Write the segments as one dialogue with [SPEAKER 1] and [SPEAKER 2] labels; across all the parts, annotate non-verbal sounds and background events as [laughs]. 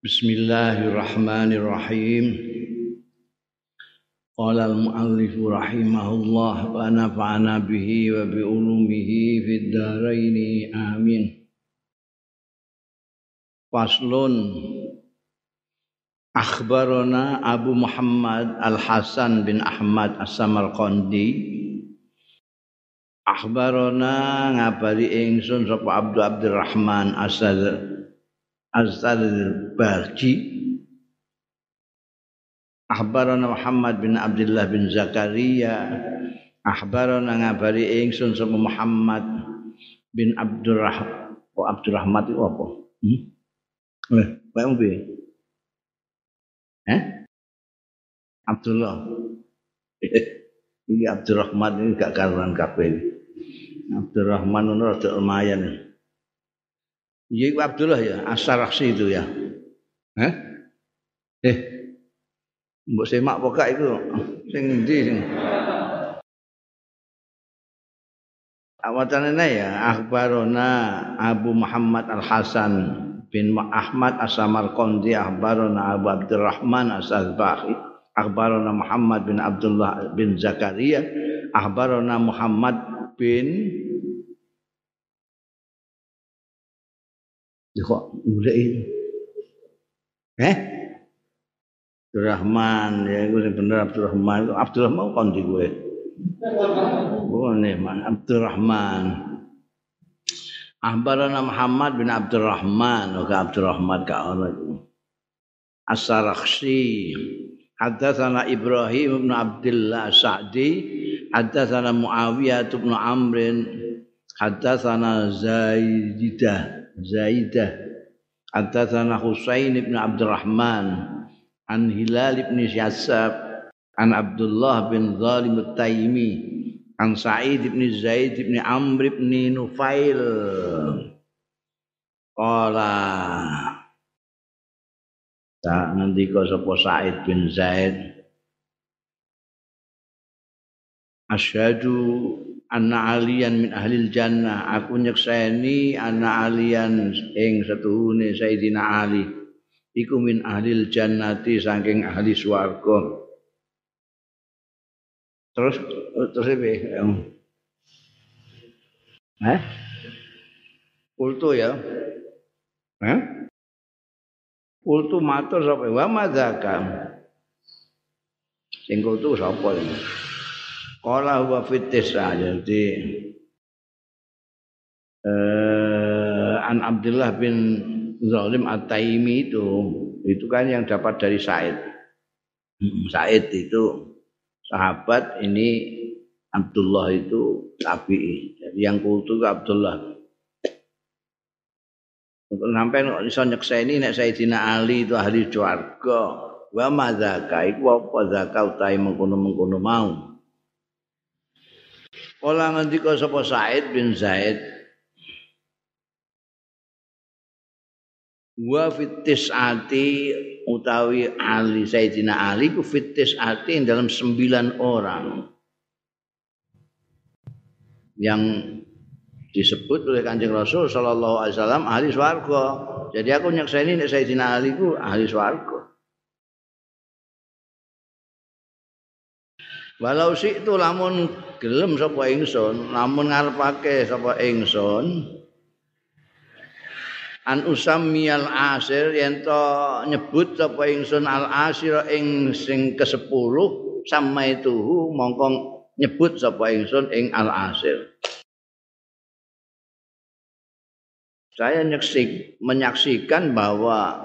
[SPEAKER 1] Bismillahirrahmanirrahim. Qala al-muallif rahimahullah wa nafa'ana bihi wa bi ulumihi fid dharain amin. Faslun Akhbarana Abu Muhammad Al-Hasan bin Ahmad As-Samarqandi Akhbarana ngabari ingsun sapa Abdul Abdurrahman Asal Azal Barji Ahbarana Muhammad bin Abdullah bin Zakaria Ahbarana ngabari ingsun sama Muhammad bin Abdurrahman Oh Abdurrahman itu apa? Hmm? Eh, Pak Umbi. Eh? Abdullah. [laughs] Ini Abdurrahman ini gak karuan kabeh. Abdurrahman itu rada lumayan. Iya Abdullah ya, Asaraksi itu ya. Eh? Eh. Mbok semak pokok itu sing endi sing Awatanana ya akhbarona Abu Muhammad Al Hasan bin Ahmad As-Samarqandi akhbarona Abu Abdurrahman As-Salbahi akhbarona Muhammad bin Abdullah bin Zakaria akhbarona Muhammad bin Ya kok golek. Eh? Abdurrahman ya gue bener Abdurrahman Abdurrahman kon di gue? Boleh man Abdurrahman Ahbarana Muhammad bin Abdurrahman Oke Abdurrahman ka ana iku As-Sarakhsi. Haddatsana Ibrahim bin Abdullah Sa'di. Haddatsana Muawiyah bin Amrin. Haddatsana Zaidah Zaidah. Haddatsana Husain bin Abdurrahman an Hilal bin Syassab an Abdullah bin Zalim At-Taimi an Sa'id bin Zaid bin Amr bin Nufail. Qala Tak ngendika sapa Sa'id bin Zaid? Asyhadu anna aliyan min ahlil jannah. Aku nyekseni anna aliyan ing setuhune Sayyidina Ali. Iku min ahlil jannati saking ahli swarga. Terus terus apa? Eh kultu ya. Eh kultu matur sapa? Wa madzaka sing kultu sapa Kala huwa fitisah jadi eh, An Abdullah bin Zalim At-Taimi itu itu kan yang dapat dari Said. Hmm, Said itu sahabat ini Abdullah itu tabi'i. Jadi yang kultu itu Abdullah. Sampai iso nyekseni nek Sayyidina Ali itu ahli swarga. Wa madzaka iku apa zakat utahe mengkono-mengkono mau. Kala ngendika sapa Said bin Zaid wa fitis ati utawi Ali Sayyidina Ali ku fitis ati dalam sembilan orang yang disebut oleh Kanjeng Rasul sallallahu alaihi wasallam ahli swarga. Jadi aku nyakseni nek Sayyidina Ali ku ahli swarga. Walau itu lamun gelem sapa ingsun, lamun ngarepake sapa ingsun an usammiyal asir yen to nyebut sapa ingsun al asir ing sing ke-10 sama itu mongko nyebut sapa ingsun ing al asir. Saya nyeksik, menyaksikan bahwa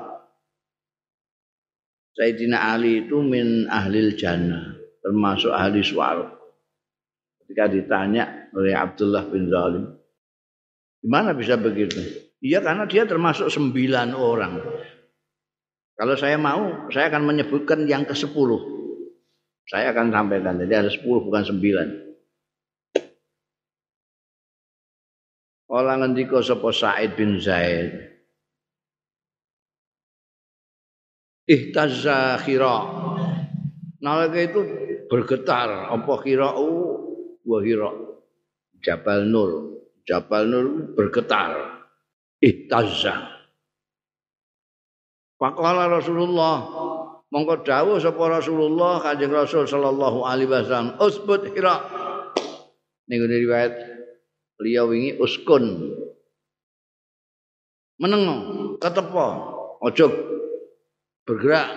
[SPEAKER 1] Sayyidina Ali itu min ahlil jannah termasuk ahli suara. Ketika ditanya oleh Abdullah bin Zalim, gimana bisa begitu? Iya karena dia termasuk sembilan orang. Kalau saya mau, saya akan menyebutkan yang ke sepuluh. Saya akan sampaikan, jadi ada sepuluh bukan sembilan. Orang ngendika sapa Said bin Zaid. Ihtazza khira. Nalika itu bergetar. Apa kira'u wa hira Jabal Nur. Jabal Nur bergetar. Ihtazza Faqala Rasulullah mongko dawuh sapa Rasulullah Kanjeng Rasul sallallahu alaihi wasallam usbut hira ning riwayat liya wingi uskun. Meneng ketepo ojo bergerak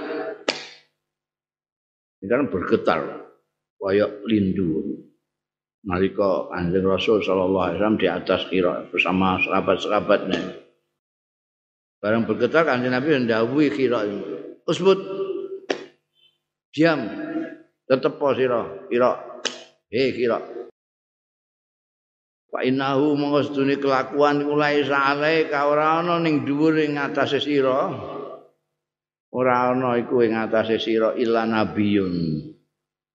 [SPEAKER 1] ini kan bergetar kayak lindu nalika Kanjeng Rasul sallallahu alaihi wasallam di atas kira bersama sahabat-sahabatnya Barang bergetar kanjeng Nabi ndawuhi kira. Usbut. Diam. Tetep sira, kira. He kira. Fa innahu mangstune kelakuan mulai sale ka ora ana ning dhuwur ing atase sira. Ora ana iku ing atase sira illa nabiyun.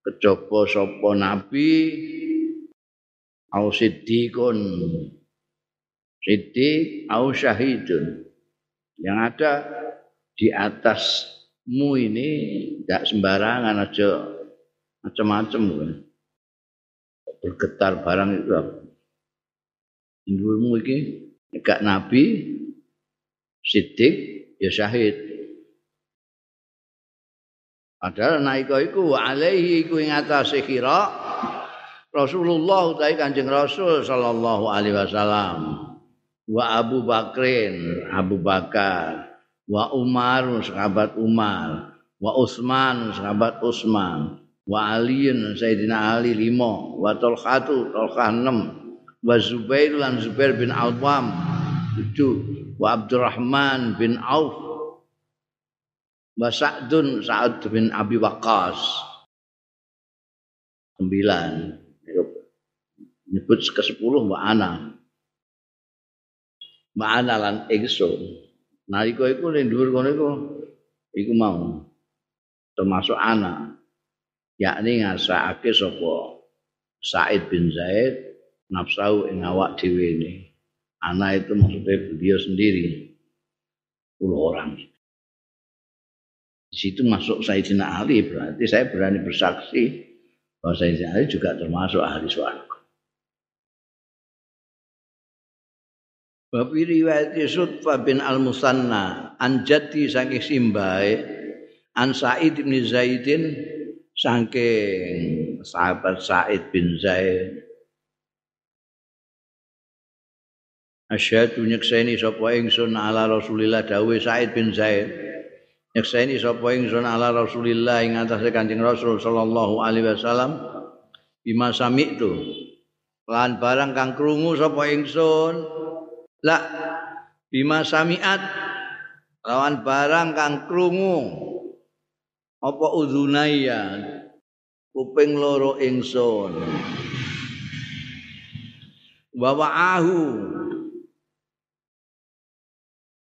[SPEAKER 1] Kejaba sapa nabi au siddiqun. Siddiq au syahidun. Yang ada di atasmu ini tidak sembarangan aja macam-macam kan. Bergetar barang itu? Indulmu ini gak nabi, sidik, ya syahid. Padahal naika iku alaihi iku ing atase kira Rasulullah utawi Kanjeng Rasul sallallahu alaihi wasallam. wa Abu Bakrin Abu Bakar wa Umar sahabat Umar wa Utsman sahabat Utsman wa Aliin Sayyidina Ali limo wa Talhatu Talhah enam wa Zubair lan Zubair bin Awam tujuh wa Abdurrahman bin Auf wa Sa'dun Sa'ad bin Abi Waqqas. Sembilan. Nyebut ke sepuluh wa Ana. Ma'ana lan ingsun nalika iku ning dhuwur kono iku iku mau. Termasuk anak yakni ngasake sapa? Said bin Zaid nafsu ing awak dhewe ini. Anak itu maksudnya beliau sendiri. Puluh orang di situ masuk Sayyidina Ali berarti saya berani bersaksi bahwa Sayyidina Ali juga termasuk ahli suara Bab riwayat Sutfa bin Al-Musanna an jaddi saking simbae an Sa'id bin Zaidin saking sahabat Sa'id bin Zaid. Asyhadu nyekseni sapa ingsun ala Rasulillah dawuh Sa'id bin Zaid nyekseni sapa ingsun ala Rasulillah ing atase Kanjeng Rasul sallallahu alaihi wasallam bima sami'tu. Lan barang kang krungu sapa ingsun la bima samiat. Lawan barang kang krungu apa udunaya kuping loro ingsun wa ahu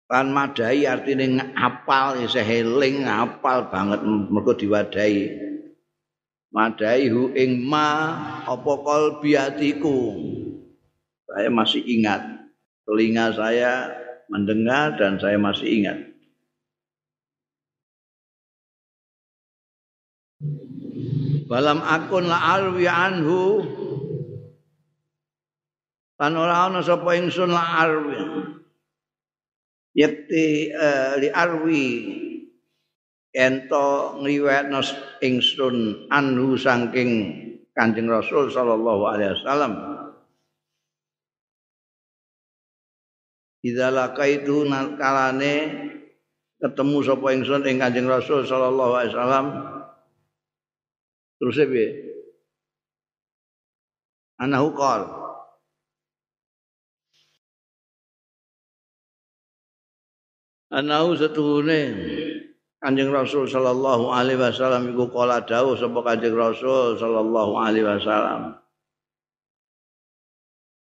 [SPEAKER 1] lan madai artine ngapal isih eling ngapal banget mergo diwadahi madai hu ing ma apa atiku saya masih ingat telinga saya mendengar dan saya masih ingat. Balam akun la arwi anhu lan ora ana sapa ingsun la arwi. Yakti uh, li arwi ento ngliwetno ingsun anhu saking Kanjeng Rasul sallallahu alaihi wasallam. Laqaitu kalane ketemu sapa ingsun ing Kanjeng Rasul sallallahu alaihi wasallam. Terus piye? Anahu qol anahu setuhune Kanjeng Rasul sallallahu alaihi wasallam iku kala dawuh sapa Kanjeng Rasul sallallahu alaihi wasallam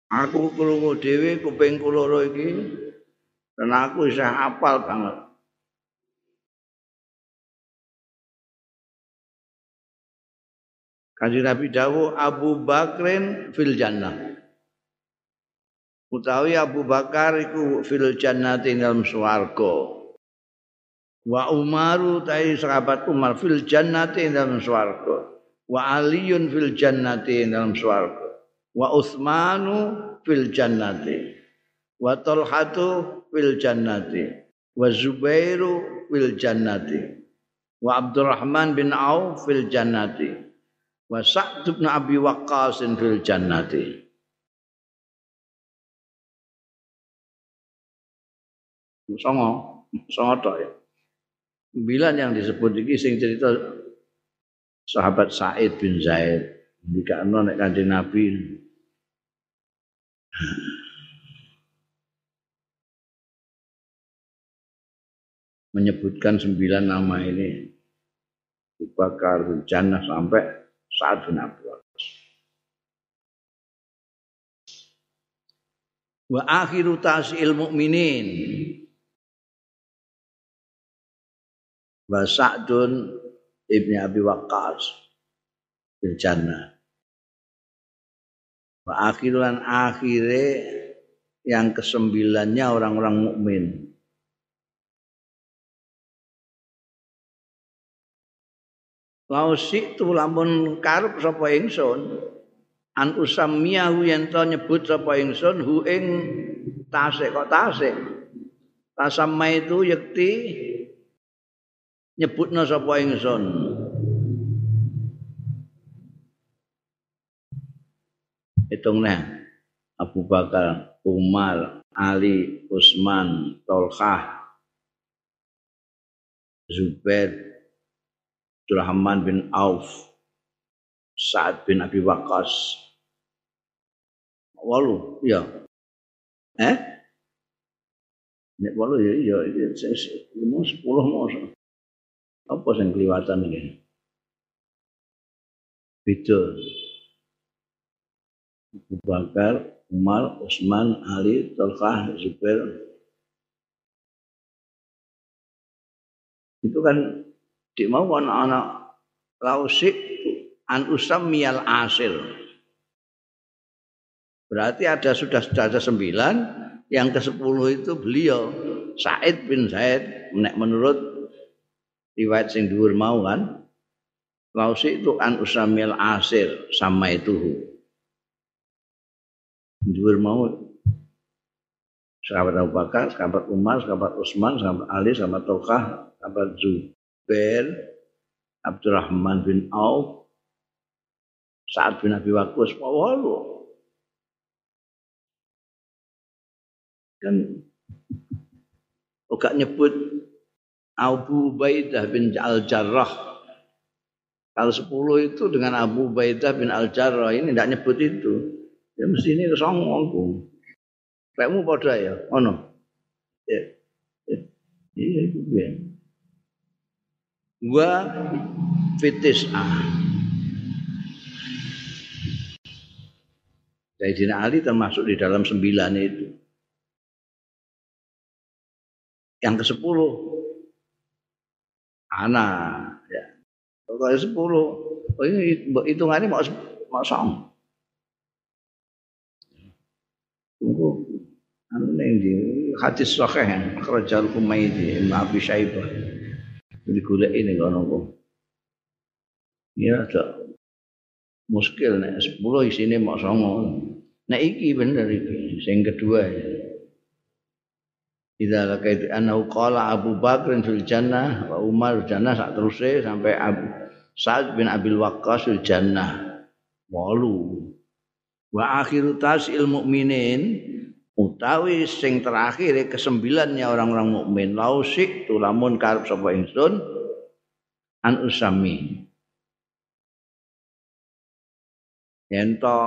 [SPEAKER 1] Aku krungu dhewe kuping loro iki dan aku isih hafal banget. Kanjeng Nabi dawuh Abu Bakrin fil jannah. Utawi Abu Bakar iku fil jannati dalam swarga. Wa Umaru tai sahabat Umar fil jannati dalam swarga. Wa Aliun fil jannati dalam swarga. wa Utsmanu fil jannati wa Talhatu fil jannati wa Zubairu fil jannati wa Abdurrahman bin Auf fil jannati wa Sa'd bin Abi Waqqas fil jannati songo. Songo tok ya. Sembilan yang disebut iki sing cerita sahabat Said bin Zaid. Dikakno nek kanjeng Nabi. Menyebutkan sembilan nama ini. Bakar Jannah sampai saat bin Abu Wa akhiru tasil mukminin wa Sa'dun ibni Abi Waqqas fil jannah. Wa akhiran akhire yang kesembilannya orang-orang mukmin. Lausi tu lamun karep sapa ingsun an usamiyahu yen to nyebut sapa ingsun hu ing tasik kok tasik. Tasamma itu yakti nyebutna sapa ingsun hitung nih Abu Bakar Umar Ali Utsman Tolkah Zubair Abdurrahman bin Auf Sa'ad bin Abi Waqqas. Walu ya eh? Nek walu ya iya sepuluh mau apa yang kelihatan ini? Beda. Abu Bakar, Umar, Utsman, Ali, Tolkah, Zubair. Itu kan di anak-anak lausik an usam mial asil. Berarti ada sudah sudah ada sembilan, yang ke sepuluh itu beliau Said bin Zaid menurut riwayat sing dhuwur mau kan? Lausi itu an usamil asir sama itu dhuwur mau. Sahabat Abu Bakar, sahabat Umar, sahabat Utsman, sahabat Ali, sahabat Tokah, sahabat Zubair, Abdurrahman bin Auf, Sa'ad bin Abi Waqqas, walu. Kan Oga nyebut Abu Ubaidah bin Al-Jarrah. Kalau sepuluh itu dengan Abu Ubaidah bin Al-Jarrah ini tidak nyebut itu. Ya mesti ini kesongongku. Kamu pada ya? Oh no. Ya. ya. Iya itu ya. Wa fitis a. Sayyidina Ali termasuk di dalam sembilan itu. Yang ke sepuluh ana ya. Pokoke 10 oh ini hitungane mau mau song. Tunggu. Anu ning di hadis sahih kerajaan kumaidi nabi syaiba di kula ini ngono ku ya ta muskil nek 10 isine mau songo. Nek iki bener iki sing kedua ya. Idza lakaitu annahu qala Abu Bakar fil jannah wa Umar jannah sak teruse sampai Abu Sa'ad bin Abil Waqqas fil jannah. Walu. Wa akhiru tasil mukminin utawi sing terakhir kesembilannya orang-orang mukmin lausik tu lamun karep sapa ingsun an usami. Ento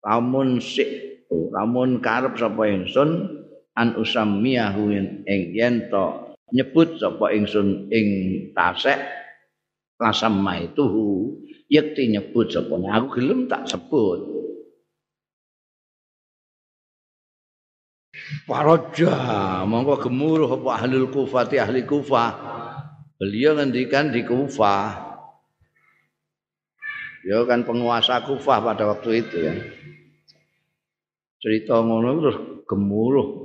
[SPEAKER 1] lamun sik lamun karep sapa ingsun an usammiyahu ing yen to nyebut sapa ingsun ing tasek lasamma itu yakti nyebut sapa? Aku gelem tak sebut. Paraja monggo gemuruh apa ahlul kufah ahli kufah beliau ngendikan di kufah ya kan penguasa kufah pada waktu itu ya. Cerita ngono terus gemuruh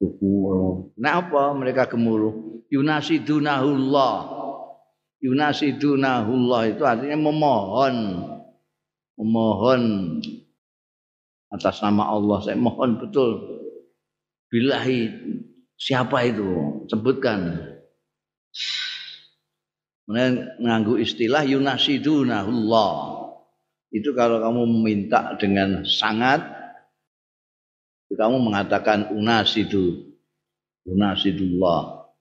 [SPEAKER 1] Nah apa mereka gemuruh? Yunasidunahullah. Yunasidunahullah itu artinya memohon. Memohon atas nama Allah. Saya mohon betul. Bilahi Siapa itu? Sebutkan. Kemudian nganggu istilah yunasidunahullah. Itu kalau kamu meminta dengan sangat, kamu mengatakan unasidu, unasidullah.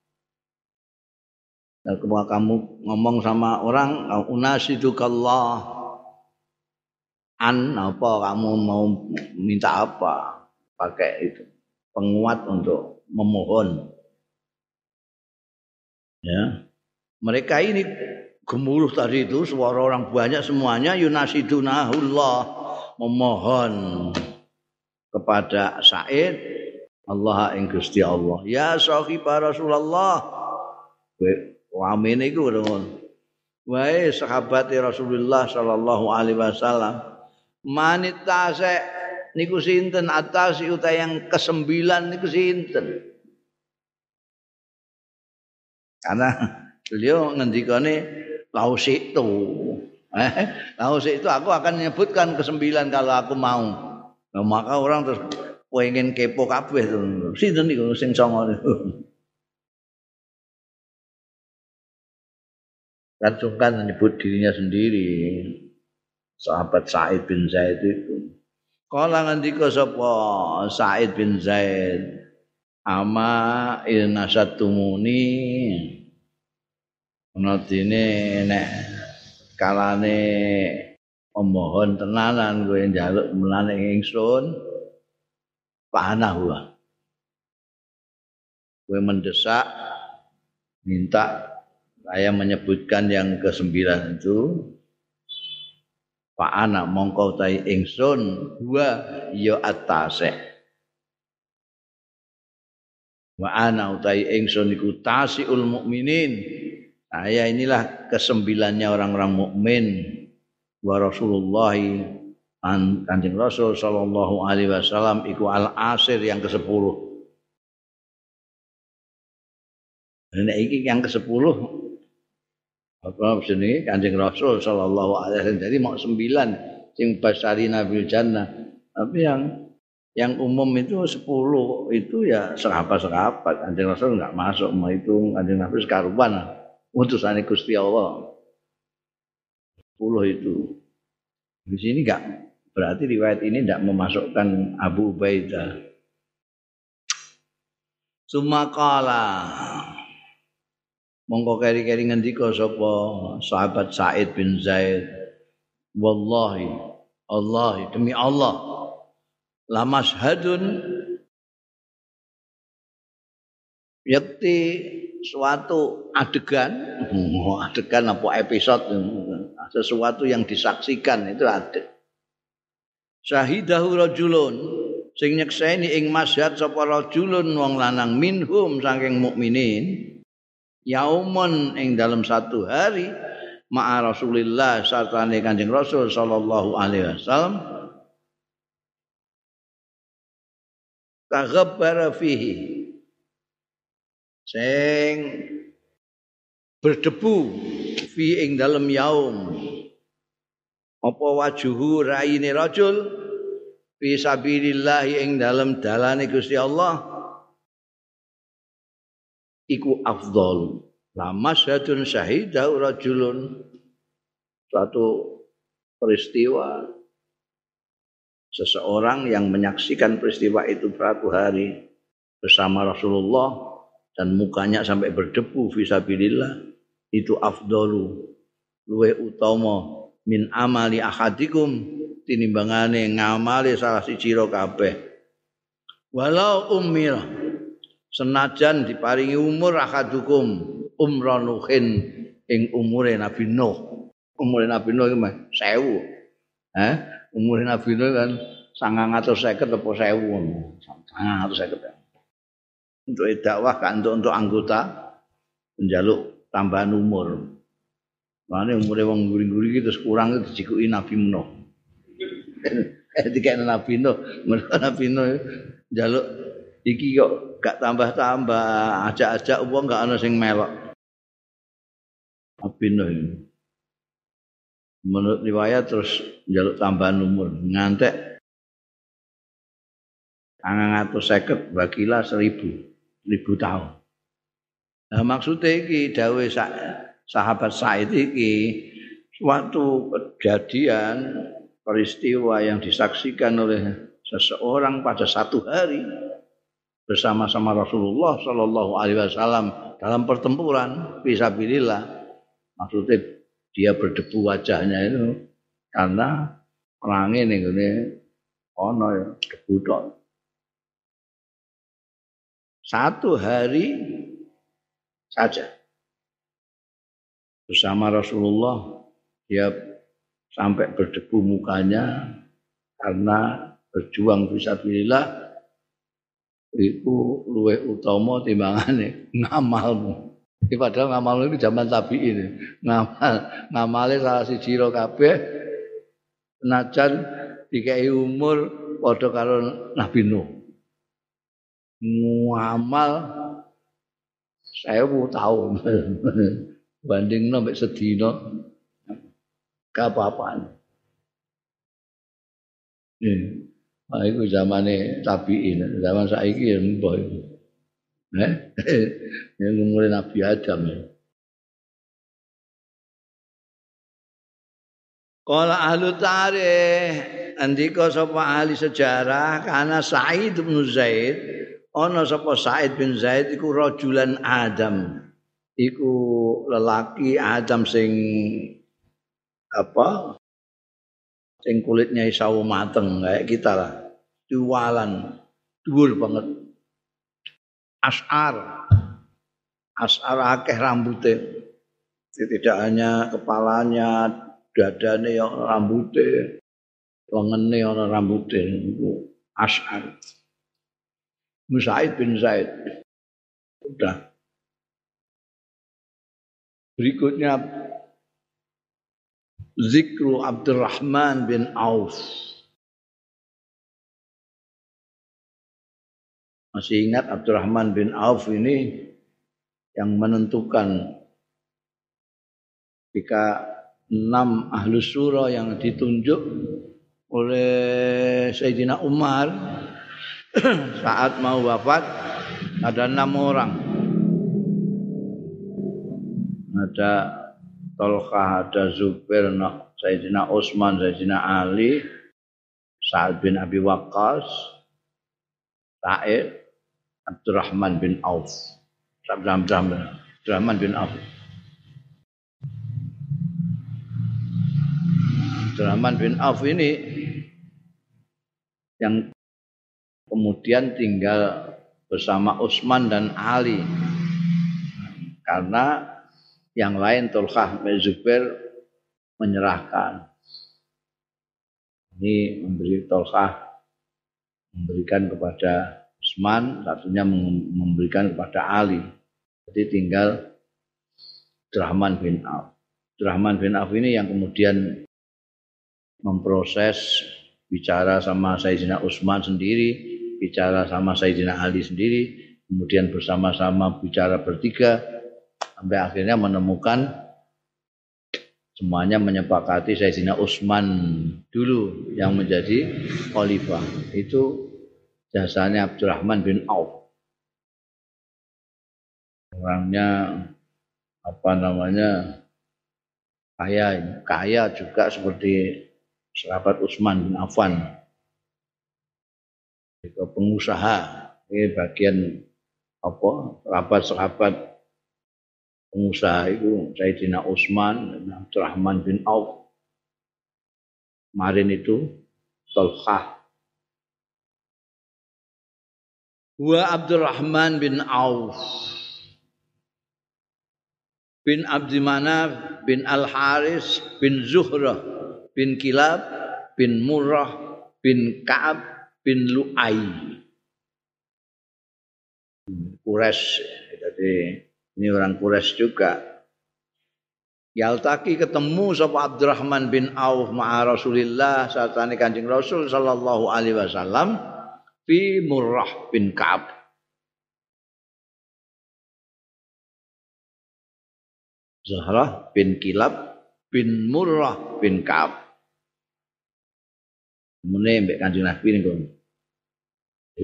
[SPEAKER 1] Dan kalau kamu ngomong sama orang, unasidukallah, an apa kamu mau minta apa, pakai itu penguat untuk memohon. Ya, mereka ini gemuruh tadi itu suara orang banyak semuanya yunasidunahullah memohon kepada Said Allah ing Gusti Allah. Ya sahibah Rasulullah. Wamene iku wae sahabat Rasulullah sallallahu alaihi wasallam manita se niku sinten? Atas uta yang kesembilan niku sinten? Karena Beliau ngendikane lausik itu. Eh, lausik itu aku akan menyebutkan kesembilan kalau aku mau. Nah, maka orang terus pengen kepo kabeh tuh. Sinten niku sing songo niku. Kan sungkan menyebut dirinya sendiri. Sahabat Said bin Zaid itu. Kala ngendika sapa Said bin Zaid ama ilna satumuni ana dene nek kalane memohon tenanan kowe njaluk mulane ingsun. Wa kowe mendesak minta saya menyebutkan yang ke sembilan itu. Pak anak mongko tai ingsun wa ya atase wa ana utai ingsun iku tasiul mukminin. Nah, ya inilah kesembilannya orang-orang mukmin wa Rasulullah an Kanjeng Rasul sallallahu alaihi wasallam iku al asir yang ke-10. Nah, iki yang ke-10 apa jenenge Kanjeng Rasul sallallahu alaihi wasallam. Jadi mau sembilan sing basari Nabi Jannah. Tapi yang yang umum itu 10 itu ya sahabat-sahabat. Kanjeng Rasul enggak masuk mau itu Kanjeng Nabi sekaruan utusane Gusti Allah. 10 itu. Di sini enggak berarti riwayat ini tidak memasukkan Abu Ubaidah. Sumakala mongko keri-keri ngendika sapa sahabat Said bin Zaid wallahi Allah demi Allah la mashhadun yakti suatu adegan, oh, adegan apa episode? Sesuatu yang disaksikan itu ada. Syahidahu rajulun. Sing nyekseni ing masyhad sapa rajulun wong lanang minhum saking mukminin. Yaumun ing dalam satu hari ma'a Rasulillah sartane Kanjeng Rasul sallallahu alaihi wasallam. Taghabbara fihi sing berdebu fi ing dalem yaum. Apa wajuhu raine rajul? Fi sabilillah ing dalem dalane Gusti Allah. Iku afdal lama syahidun syahidah rajulun. Suatu peristiwa. Seseorang yang menyaksikan peristiwa itu suatu hari bersama Rasulullah dan mukanya sampai berdebu fisabilillah. Itu afdalu. Luwe utama min amali ahadikum. Tinimbangane ngamali salah siji ro kabeh. Walau umir senajan diparingi umur ahadukum umranuhin ing umure Nabi Nuh. Umure Nabi Nuh iki 1000 eh umure Nabi Nuh kan 950 apa 1000 950 untuk dakwah kan untuk untuk anggota menjaluk tambahan umur. Mana umurnya wong guri-guri gitu kurang itu dicikuki Nabi Nuh. [laughs] Ketika Nabi Nuh, Nabi Nuh jaluk iki kok gak tambah-tambah, ajak-ajak uang gak ada sing melok. Nabi Nuh. Menurut riwayat terus jaluk tambahan umur, ngantek Angang atau seket, bagilah seribu. Ribu tahun. Nah maksudnya iki dawe sahabat Said iki suatu kejadian peristiwa yang disaksikan oleh seseorang pada satu hari bersama-sama Rasulullah Shallallahu Alaihi Wasallam dalam pertempuran fisabilillah maksudnya dia berdebu wajahnya itu karena perangnya nih ini ono ya debu dong. Satu hari saja bersama Rasulullah dia sampai berdebu mukanya karena berjuang fisabilillah itu luwe utama timbangane [laughs] ngamalmu. Iki padahal ngamal itu zaman tabi ini. Ngamal ngamale salah si ciro kabeh senajan dikai umur padha karo Nabi Nuh. Ngamal saya mau tahu [laughs] banding nombek sedino gak apa-apa. Nah, itu zamane tabiin, zaman saiki ya mbah itu. Eh, [laughs] yang umure Nabi Adam ya. Kala ahlu tarikh andika sapa ahli sejarah karena Said bin Zaid ana sapa Said bin Zaid iku rajulan Adam. Iku lelaki Adam sing apa sing kulitnya isau mateng kayak kita lah. Jualan dhuwur banget. Asar. Asar akeh rambutnya tidak hanya kepalanya dadane yang rambutnya lengene ana rambutnya asar Musaid bin Zaid udah berikutnya zikru Abdurrahman bin Auf. Masih ingat Abdurrahman bin Auf ini yang menentukan jika enam ahlu surah yang ditunjuk oleh Sayyidina Umar [clears throat] saat mau wafat ada enam orang. Ada Tolkah ada Zubair, Sayyidina Utsman, Sayyidina Ali, Sa'ad bin Abi Waqqas, Sa'id, Abdurrahman bin Auf. Abdurrahman bin Auf. Abdurrahman bin Auf ini yang kemudian tinggal bersama Utsman dan Ali. Karena yang lain Tulkah bin menyerahkan. Ini memberi Tulkah memberikan kepada Usman, satunya memberikan kepada Ali. Jadi tinggal Abdurrahman bin Auf. Abdurrahman bin Auf ini yang kemudian memproses bicara sama Sayyidina Utsman sendiri, bicara sama Sayyidina Ali sendiri, kemudian bersama-sama bicara bertiga, sampai akhirnya menemukan semuanya menyepakati Sayyidina Utsman dulu yang menjadi khalifah. Itu jasanya Abdurrahman bin Auf. Orangnya apa namanya kaya kaya juga seperti sahabat Utsman bin Affan. Itu pengusaha ini bagian apa sahabat-sahabat pengusaha itu Sayyidina Utsman dan Abdurrahman bin Auf. Kemarin itu Tolkhah. Wa Abdurrahman bin Auf bin Abdi Manaf bin Al Haris bin Zuhrah bin Kilab bin Murrah bin Ka'ab bin Lu'ai. Quraisy jadi ini orang Quraisy juga. Yaltaki ketemu sapa Abdurrahman bin Auf ma'a Rasulillah saat ini Kanjeng Rasul sallallahu alaihi wasallam fi Murrah bin Ka'ab. Zahrah bin Kilab bin Murrah bin Ka'ab. Mune mbek Kanjeng Nabi niku.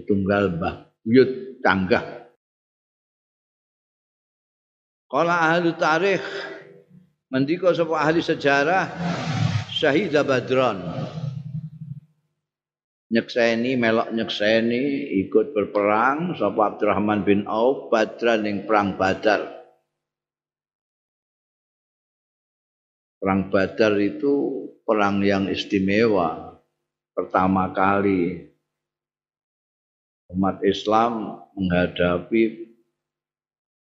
[SPEAKER 1] Tunggal Mbah Yud Tanggah. Kala ahli tarikh mendika sapa ahli sejarah Syahida Badron nyekseni melok nyekseni ikut berperang sapa Abdurrahman bin Auf Badran ning perang Badar. Perang Badar itu perang yang istimewa pertama kali umat Islam menghadapi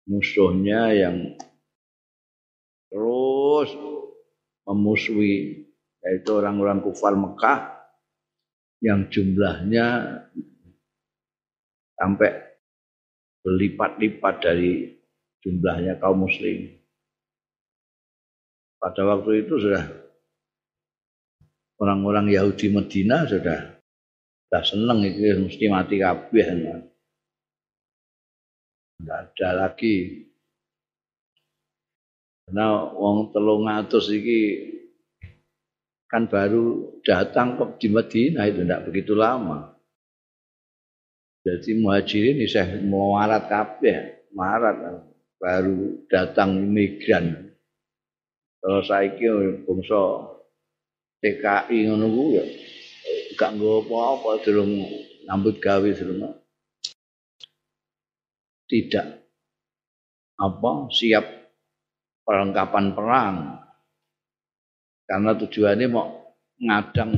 [SPEAKER 1] musuhnya yang terus memusuhi yaitu orang-orang kufar Mekah yang jumlahnya sampai berlipat-lipat dari jumlahnya kaum muslim. Pada waktu itu sudah orang-orang Yahudi Medina sudah sudah seneng itu mesti mati kabeh. Tidak ada lagi. Karena wong telung atus iki kan baru datang ke di Madinah itu tidak begitu lama. Jadi muhajirin ini saya melarat kabeh, marat baru datang imigran. Kalau saya kira bangsa TKI ngono ya gak nggo apa-apa durung nyambut gawe durung. Tidak apa siap perlengkapan perang karena tujuannya mau ngadang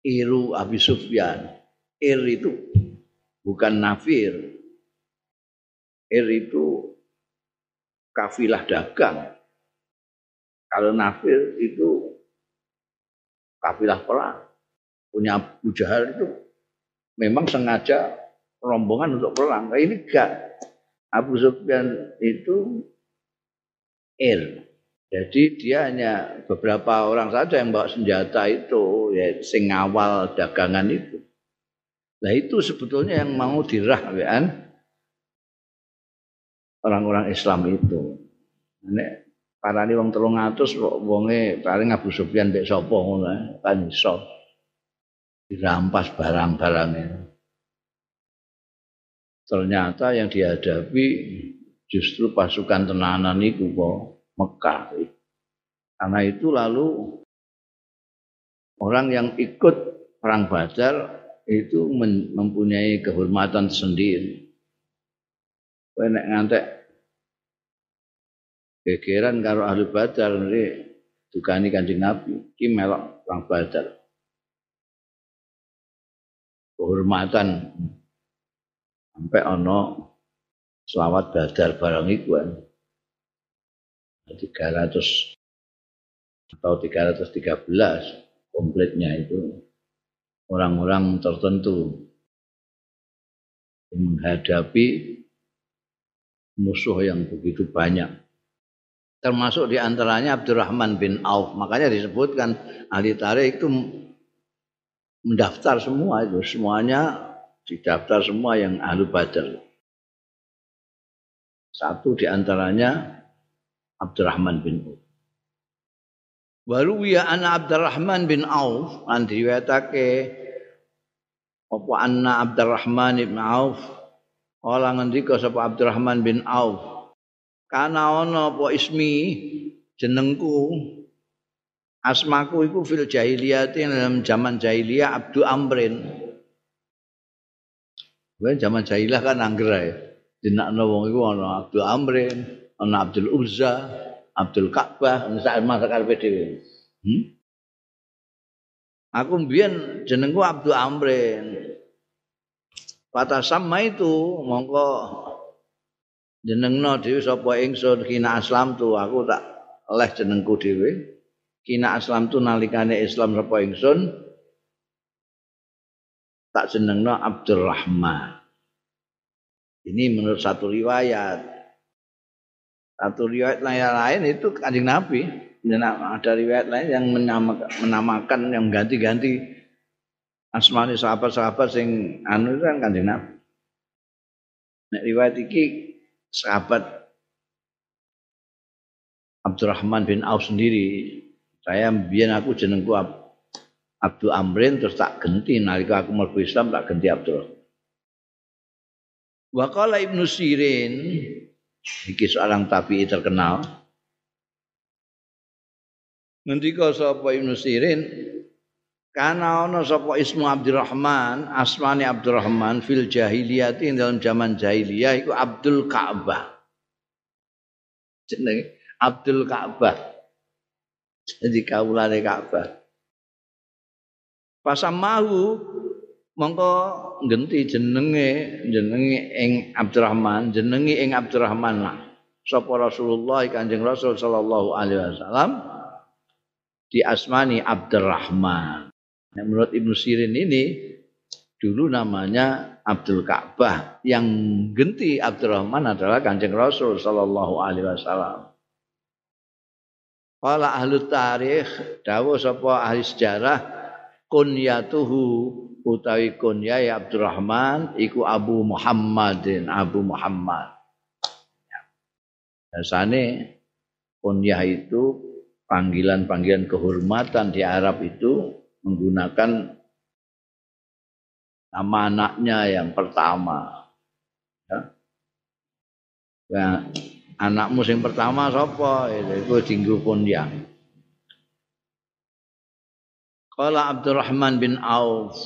[SPEAKER 1] Iru Abi Sufyan. Ir itu bukan nafir. Ir itu kafilah dagang. Kalau nafir itu kafilah perang. Punya Abu Jahal itu memang sengaja rombongan untuk perang. Nah, ini enggak. Abu Sufyan itu ir jadi dia hanya beberapa orang saja yang bawa senjata itu, ya sing awal dagangan itu. Nah itu sebetulnya yang mau dirah kan orang-orang Islam itu. Nek parani wong telung atus kok wonge paling Abu Sufyan mbek sapa ngono kan iso dirampas barang-barangnya. Ternyata yang dihadapi justru pasukan tenanan itu kok Mekah. Karena itu lalu orang yang ikut perang Badar itu mempunyai kehormatan sendiri. Kowe nek ngantek gegeran karo ahli Badar nanti dukani Kanjeng Nabi, ki melok perang Badar. Kehormatan sampai ono selawat Badar barang iku 300 atau 313 komplitnya itu orang-orang tertentu menghadapi musuh yang begitu banyak. Termasuk di antaranya Abdurrahman bin Auf. Makanya disebutkan ahli tarikh itu mendaftar semua itu. Semuanya didaftar semua yang ahli badar. Satu di antaranya Abdurrahman bin Auf. Waruwiya ana Abdurrahman bin Auf an diriwayatake apa anna Abdurrahman bin Auf kala ngendika sapa Abdurrahman bin Auf kana ana apa ismi jenengku asmaku iku fil jahiliyah dalam zaman jahiliyah Abdu Amrin Wen zaman jahiliyah kan angger ya. Dinakno wong iku ana Abdu Amrin, ana Abdul Uzza, Abdul Ka'bah, sak masak karepe dhewe. Hmm? Aku mbiyen jenengku Abdul Amrin. Kata sama itu mongko jenengno dhewe sapa ingsun kina aslam tu aku tak leh jenengku dhewe. Kina aslam tu nalikane Islam sapa ingsun tak jenengno Abdurrahman. Ini menurut satu riwayat. Satu riwayat lain itu kanjeng Nabi. Ada riwayat lain yang menamakan, yang ganti-ganti asmani sahabat-sahabat sing anu kan kanjeng Nabi. Nek riwayat iki sahabat Abdurrahman bin Auf sendiri. Saya biyen aku jenengku Abdul Amrin terus tak ganti nalika aku mlebu Islam tak ganti Abdul. Wa qala Ibnu Sirin iki seorang tabi'i terkenal ngendika sapa Ibnu Sirin Karena ana sapa ismu Abdurrahman, asmane Abdurrahman fil jahiliyah ing dalam zaman jahiliyah iku Abdul Ka'bah. Jenenge Abdul Ka'bah. Jadi kaulane Ka'bah. Pasamahu mongko genti jenenge jenenge ing Abdurrahman, jenenge ing Abdurrahman lah. Sapa Rasulullah Kanjeng Rasul sallallahu alaihi wasallam di asmani Abdurrahman. Nah, menurut Ibnu Sirin ini dulu namanya Abdul Ka'bah yang genti Abdurrahman adalah Kanjeng Rasul sallallahu alaihi wasallam. Qala ahli tarikh dawuh sapa ahli sejarah kunyatuhu utawi kunya ya Abdurrahman iku Abu Muhammadin Abu Muhammad. Biasane kunyah itu panggilan-panggilan kehormatan di Arab itu menggunakan nama anaknya yang pertama. Ya. ya anakmu yang pertama sapa? Itu dinggo pun ya. Kala Abdurrahman bin Auf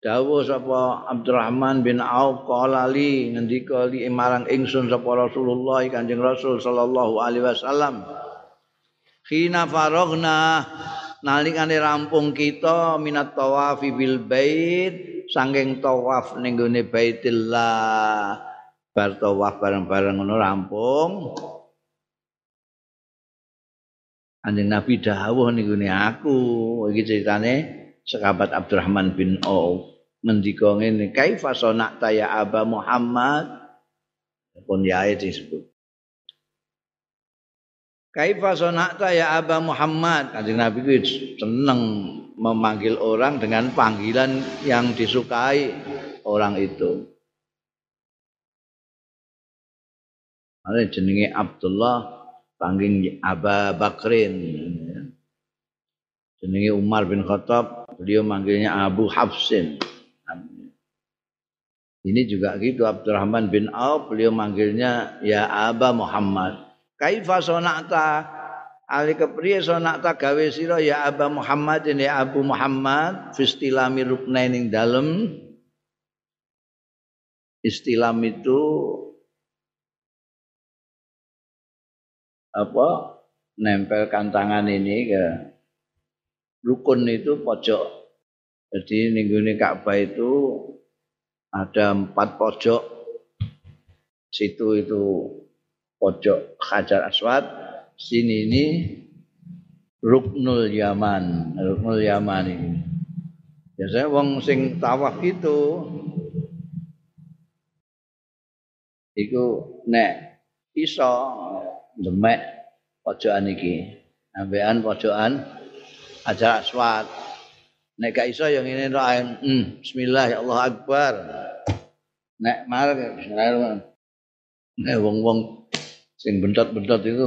[SPEAKER 1] Dawu sapa Abdurrahman bin Auf kala li ngendika li marang ingsun sapa Rasulullah Kanjeng Rasul sallallahu alaihi wasallam. Khina faragna nalikane rampung kita minat tawafi bil bait saking tawaf ning gone Baitillah bar tawaf bareng-bareng ngono rampung. Anjing Nabi dawuh niku aku. Iki ceritane sahabat Abdurrahman bin Auf. Ngendika ngene kaifa sonakta ya Aba Muhammad? Pun yae disebut Kaifa sonakta ya Aba Muhammad? Kanjeng Nabi itu seneng memanggil orang dengan panggilan yang disukai orang itu. Ada jenenge Abdullah panggil Aba Bakrin. Jenenge Umar bin Khattab, beliau manggilnya Abu Hafsin. Ini juga gitu Abdurrahman bin Auf, beliau manggilnya ya Aba Muhammad. Kaifa sonakta? Ali kepriye sonakta? Gawe sira ya Aba Muhammad ini Abu Muhammad fistilami ruknain ing dalem. Istilam itu apa? Nempelkan tangan ini ke rukun itu pojok. Jadi minggu Ka'bah itu ada empat pojok. Situ itu pojok Hajar Aswad sini ini Ruknul Yaman. Ruknul Yaman ini. Biasanya wong sing tawaf itu iku nek iso demek pojokan iki. Ambekan pojokan Hajar Aswad. Nek gak iso yang ini doain hmm, bismillah ya Allah akbar. Nek mar nek wong-wong sing bentot-bentot itu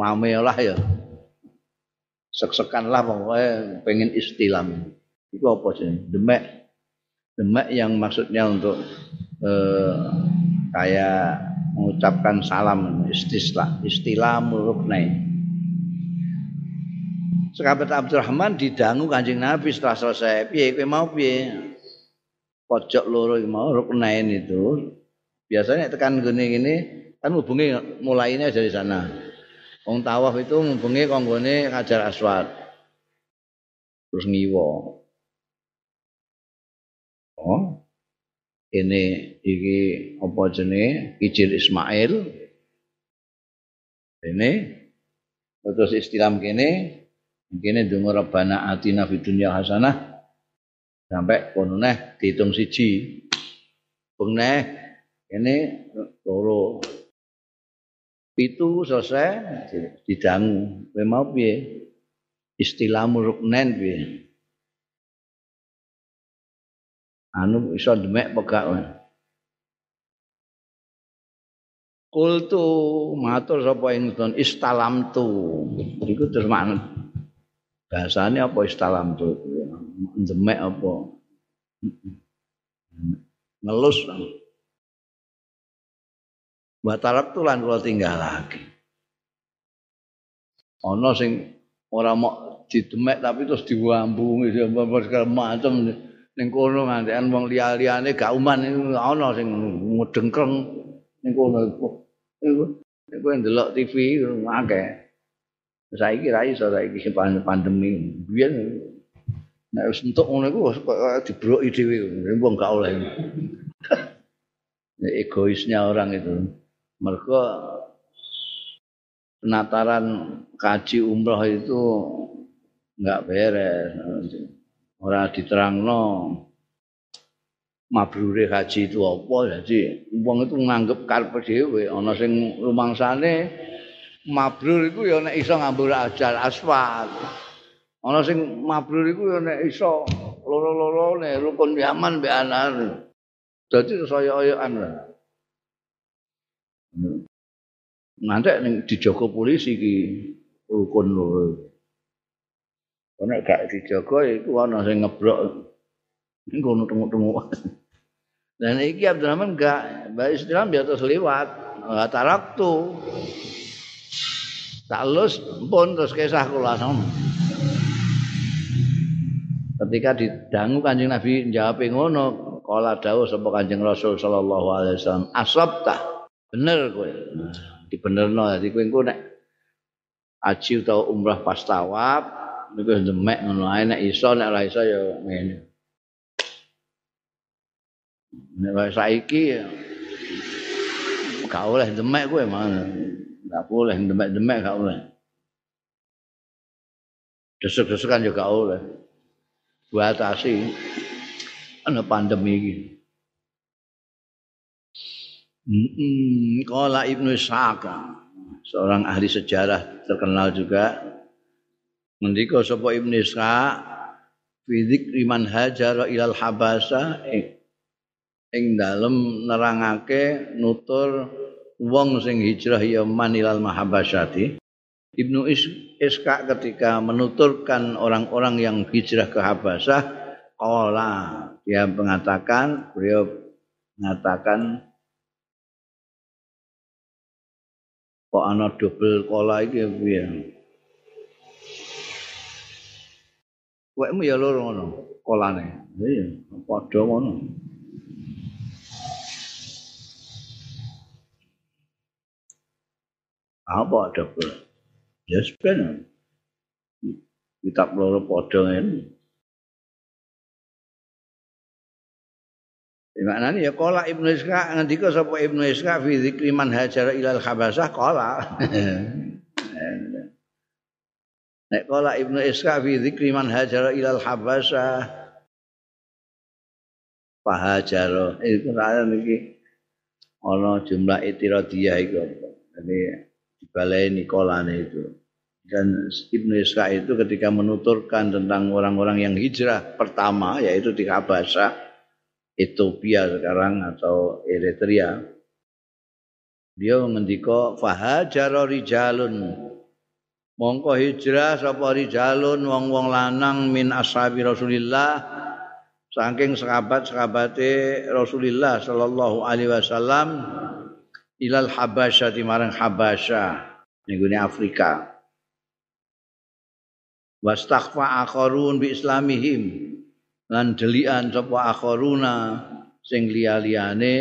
[SPEAKER 1] ngame lah ya. Sek-sekan lah pokoknya pengen istilam itu apa sih? Demek. Demek yang maksudnya untuk eh, kayak mengucapkan salam istislah istilah ruknai Sahabat Abdurrahman didangu Kanjeng Nabi setelah selesai. Piye kowe mau piye? Pojok loro mau ruknain itu. Biasanya tekan gini gini kan hubungi mulainya dari sana. Wong tawaf itu hubungi konggone Hajar Aswad. Terus ngiwo. Oh. Ini iki apa jenenge? Kijil Ismail. Ini terus istilam kene kene donga rabbana atina fid dunya hasanah sampai kono neh dihitung siji. Bung neh ini loro Pitu selesai didangu. Kowe mau piye? Istilahmu ruknen piye? Anu iso demek pegak. Kultu matur sapa ingsun istalam tu. Iku terus makna bahasane apa istalam tu? Demek apa? Ngelus. Wa taraktulan kula tinggal lagi. Ana sing ora mau didemek tapi terus diwambungi segala macam ning kono ngantekan wong liya-liyane gak uman ana sing ngedengkreng ning kono iku. Iku ndelok TV akeh. Saiki ra iso saiki pandemi. Biyen nek wis entuk ngono iku dibroki dhewe wong gak oleh. [laughs] Egoisnya orang itu. Mereka penataran kaji umroh itu enggak beres. Ora diterangno mabrure haji itu apa. Jadi wong itu nganggep karepe dhewe. Ana sing rumangsane mabrur iku ya nek iso ngambur ajal asfal ana sing mabrur iku ya nek iso loro-loro nek rukun yaman mbek anak dadi saya-ayoan nanti ning dijogo polisi iki rukun loro nek gak dijogo iku ana sing ngebrok ngono temu-temu Dan iki Abdurrahman enggak, Mbak Islam di atas lewat, enggak tarak tuh. Tak lus pun terus kisah kula Ketika didangu Kanjeng Nabi jawab ngono, kala dawuh sapa Kanjeng Rasul sallallahu alaihi wasallam, asabta. Bener kowe. Dibenerno dadi kowe engko nek haji utawa umrah pas tawaf niku demek ngono ae nek iso nek ora iso ya ngene. Nek saiki gak oleh demek kowe mana. Gak boleh demek-demek gak oleh. Desuk-desukan juga gak oleh. Batasi ana pandemi iki. Kala Ibnu Ishaq, seorang ahli sejarah terkenal juga. Ngendika sapa Ibnu Ishaq, fi dzikri man hajara ilal habasa ing dalem nerangake nutur wong sing hijrah ya manilal mahabasyati Ibnu Iska ketika menuturkan orang-orang yang hijrah ke Habasah qala dia mengatakan beliau mengatakan kok ana double kola iki piye Wekmu ya loro ngono kolane. Iya, padha ngono. apa ada ya sebenarnya kitab loro podo ini Di mana ya kola Ibnu Iska nanti kau sapa Ibnu Iska fi dzikri man hajar ilal khabasah kola. [laughs] Nek kola Ibnu Iska fi dzikri man hajar ilal habasah Pahajaro itu ada niki ana jumlah itiradiyah iku. Jadi dibaleni kolane itu. Dan Ibnu Ishaq itu ketika menuturkan tentang orang-orang yang hijrah pertama yaitu di Habasha, Ethiopia sekarang atau Eritrea. Dia mengendika fahajara rijalun mongko hijrah sapa rijalun wong-wong lanang min ashabi Rasulillah saking sahabat-sahabate Rasulullah sallallahu alaihi wasallam ilal Habasya di marang Habasya ning Afrika. Wastaghfa akharun bi islamihim lan delian sapa akharuna sing liya-liyane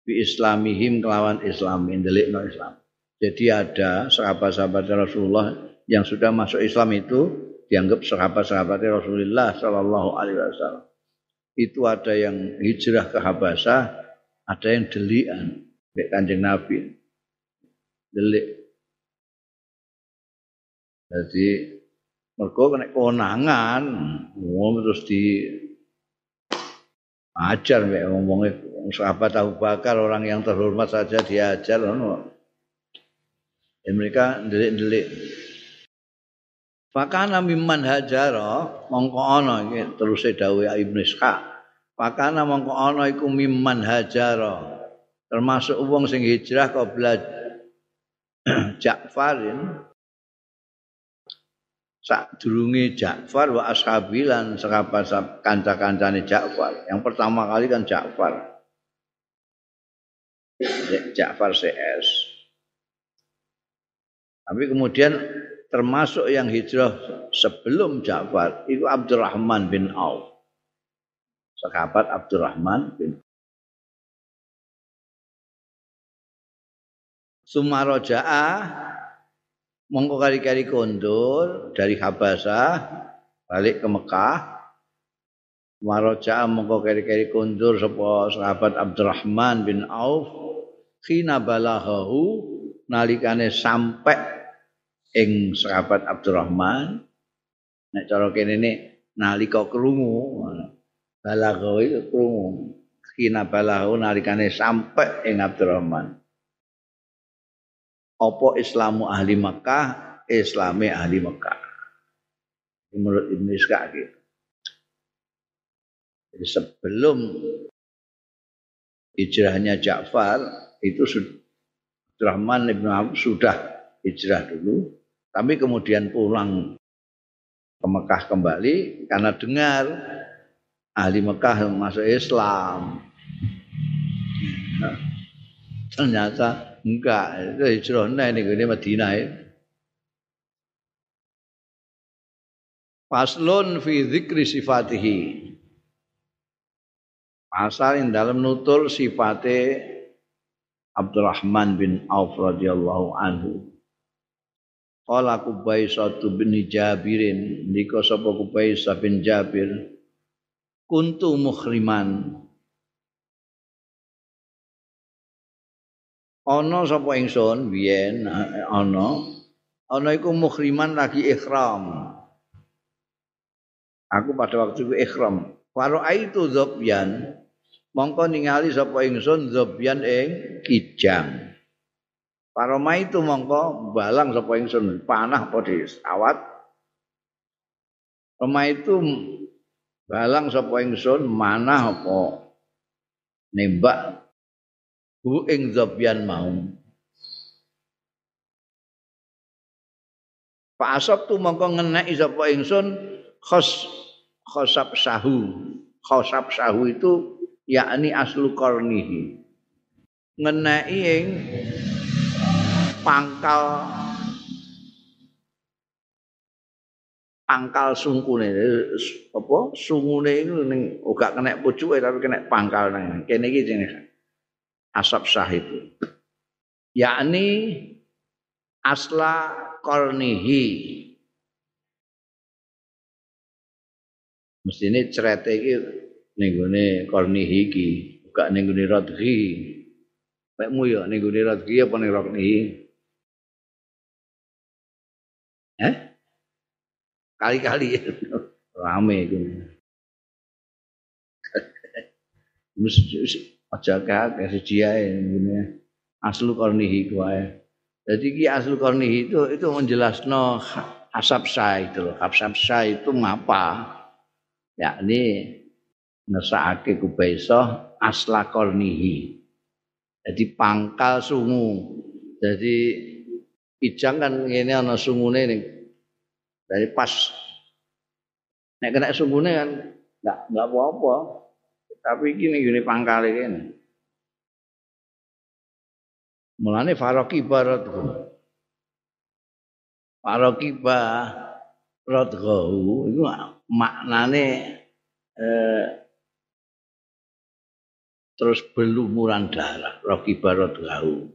[SPEAKER 1] bi islamihim kelawan Islam ndelikno Islam. Jadi ada sahabat-sahabat Rasulullah yang sudah masuk Islam itu dianggap sahabat-sahabat Rasulullah Shallallahu Alaihi Wasallam. Itu ada yang hijrah ke Habasyah, ada yang delian. Mek Kanjeng Nabi. Delik. Jadi mergo kena konangan, wong terus di ajar mek ngomongnya sahabat Abu Bakar orang yang terhormat saja diajar ngono. Ya, mereka delik-delik. Fakana mimman hajara mongko ana iki terus dawuh Ibnu Ishaq. Fakana mongko ana iku mimman hajara termasuk wong sing hijrah qabla [clears throat] Ja'farin sak durunge Ja'far wa ashabilan sekabat kanca-kancane Ja'far. Yang pertama kali kan Ja'far. Ja'far CS. Tapi kemudian termasuk yang hijrah sebelum Ja'far itu Abdurrahman bin Auf. Sahabat Abdurrahman bin Sumaroja'a mongko kari-kari kondur dari Habasah balik ke Mekah. Sumaroja'a mongko kari-kari kondur sapa sahabat Abdurrahman bin Auf. Khina balaghahu nalikane sampai ing sahabat Abdurrahman. Nek cara kene ne nalika krungu balaghahu itu krungu. Khina balaghahu nalikane sampai ing Abdurrahman apa Islamu ahli Mekah, Islami ahli Mekah. Menurut Ibn Ishaq gitu. Sebelum hijrahnya Ja'far itu Rahman Ibn Auf sudah hijrah dulu, tapi kemudian pulang ke Mekah kembali karena dengar ahli Mekah masuk Islam. Nah, ternyata Enggak, itu hijrah nah ini Madinah ya. Faslun fi dzikri sifatihi. Pasal yang dalam nutur sifate Abdurrahman bin Auf radhiyallahu anhu. Qala Kubaisah bin Jabirin, nika sapa Kubaisah bin Jabir, kuntu mukhriman ana sapa ingsun? Biyen ana. Ana iku muhriman lagi ikhram aku pada waktu itu ikhram faro itu zobyan. Mongko ningali sapa ingsun zobyan ing kijang. Paroma itu mongko balang sapa ingsun. Panah apa awat Roma itu balang sapa ingsun manah apa? Nembak hu ing zabyan mau. Pak Asop tu mongko ngenek sapa ingsun khos khosab sahu. Khosab sahu itu yakni aslu kornihi. Ngeneki ing pangkal pangkal sungkune. Apa? Sungune itu ning ora kena pucuke tapi kena pangkal nang. Kene iki jenenge asap sah itu yakni asla kornihi. Mesti ini cerita ini nenggone kornihi ki buka nenggone rodhi. Pekmu ya nenggone rodhi apa ning roknihi eh? Kali-kali. [laughs] Rame itu [laughs] aja kakek siji ae ngene aslu kornihi kuwi jadi ki aslu kornihi itu itu menjelasno asap sai itu loh. Asap itu ngapa? Yakni ngesake kubaiso asla kornihi. Jadi pangkal sungu. Jadi ijang kan ini ana sungune nih dari pas. Nek kena sungune kan enggak enggak apa-apa tapi iki ning gone pangkale kene. Mulane faroki barat. Faroki ba radghahu itu maknane eh, terus belumuran darah roki barat gahu.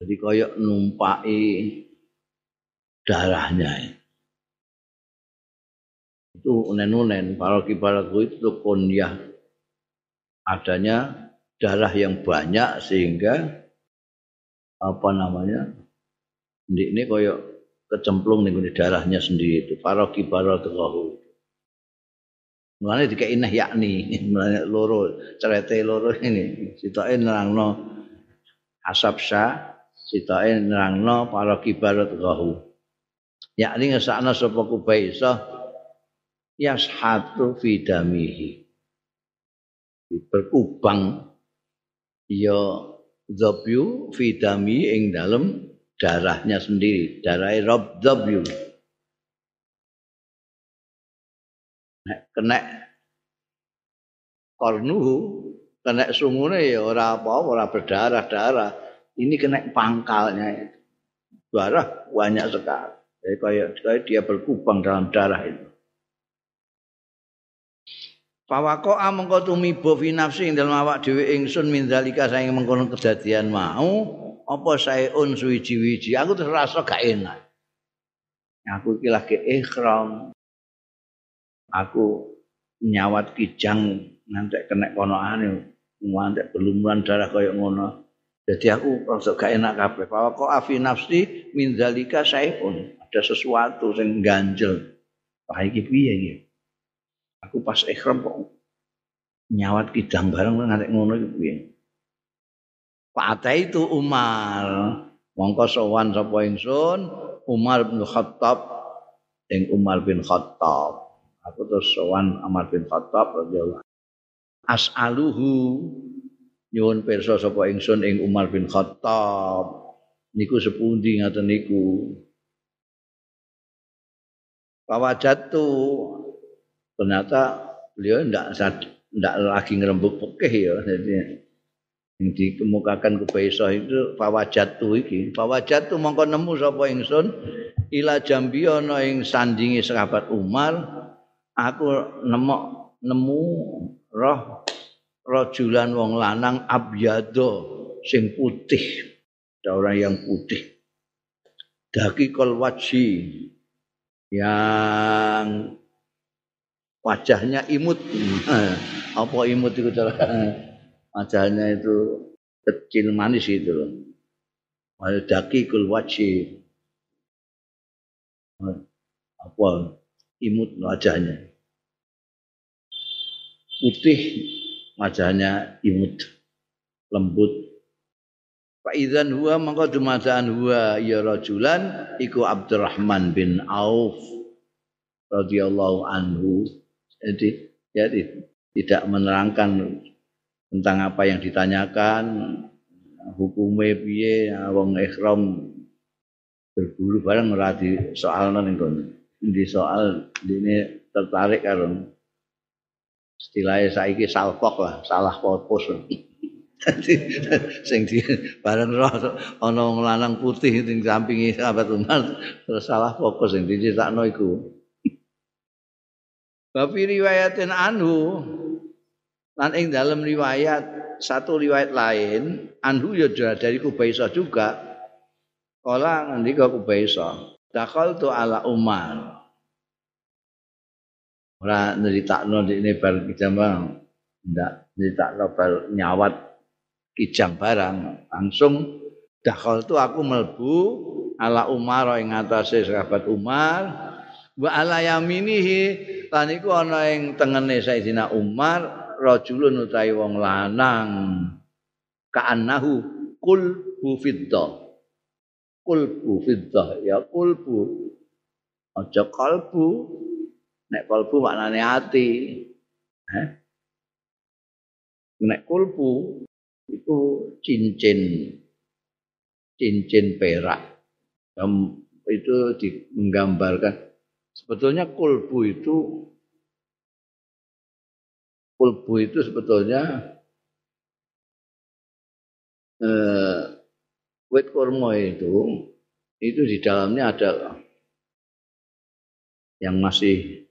[SPEAKER 1] Jadi koyok numpai darahnya. Itu unen-unen. Para kibaraku itu kunyah adanya darah yang banyak sehingga apa namanya ini, koyok kecemplung nih darahnya sendiri itu. Para kibaratuhu mulanya tiga inah yakni [laughs] mulanya loro cerete loro ini. Sitain nerangno asap sah sitain nerangno para kibaratuhu yakni ngesakna sapa kubaisah yashatu fi damihi berkubang ya zabyu fi dami ing dalem darahnya sendiri darah rob zabyu nek kena kornuhu kena sungune ya ora apa ora berdarah-darah. Ini kena pangkalnya. Darah banyak sekali. Jadi kayak, kayak dia berkubang dalam darah itu. Pawako amangka tumiba fi nafsi ing dalem awak dhewe ingsun min zalika saing mengkono kejadian mau apa saeun suwiji-wiji aku terus rasa gak enak. Aku iki lagi ikhram. Aku nyawat kijang ngantek kena konoane ngantek belumuran darah kaya ngono. Jadi aku rasa gak enak kabeh. Pawako afi nafsi min zalika saeun ada sesuatu sing ganjel. Wah iki piye iki? Aku pas ikhram kok nyawat kidang bareng ngarek ngono iku piye? Pak itu Umar. Mongko sowan sapa ingsun? Umar bin Khattab. Ing Umar bin Khattab. Aku terus sowan Umar bin Khattab radhiyallahu as'aluhu. Nyuwun pirsa sapa ingsun ing Umar bin Khattab. Niku sepundi ngaten niku? Pawajatu ternyata beliau tidak tidak lagi ngerembuk pekeh ya. Jadi yang dikemukakan ke Baiso itu fawajatu iki. Fawajatu mongko nemu sapa ingsun ila jambi ana ing sandingi sahabat Umar aku nemu nemu roh rajulan wong lanang abyado sing putih ada orang yang putih. Daki kol yang wajahnya imut. Eh, apa imut itu cara wajahnya itu kecil manis itu loh. daki kul wajhi. Apa imut wajahnya. Putih wajahnya imut lembut. Pak Idzan huwa maka dumadaan huwa ya rajulan iku Abdurrahman bin Auf radhiyallahu anhu jadi ya tidak menerangkan tentang apa yang ditanyakan hukumnya piye wong ikhram berburu bareng ora di soal ning di soal ini tertarik karo istilahnya saiki salpok lah salah fokus Jadi sing di bareng roh ana wong lanang putih ning sampingi sahabat Umar terus salah fokus sing dicetakno iku. Bafi riwayatin anhu. Lan ing dalam riwayat satu riwayat lain anhu ya dari Kubaisa juga. Kala ngendika Kubaisa dakal tu ala Umar. Ora nyeritakno ini bar kijang barang. Ndak nyeritakno bar nyawat kijang barang. Langsung dakal tu aku melbu ala Umar ing atase sahabat Umar wa ala yaminihi. Lan iku ana ing tengene Sayyidina Umar rajulun utawi wong lanang. Ka'annahu kul bu fiddah. Kul bu fiddah. Ya kul bu. Aja kalbu nek kalbu maknane ati. Eh? nek kulbu itu cincin. Cincin perak. Itu menggambarkan Sebetulnya kulbu itu kulbu itu sebetulnya eh, wit kurma itu itu di dalamnya ada yang masih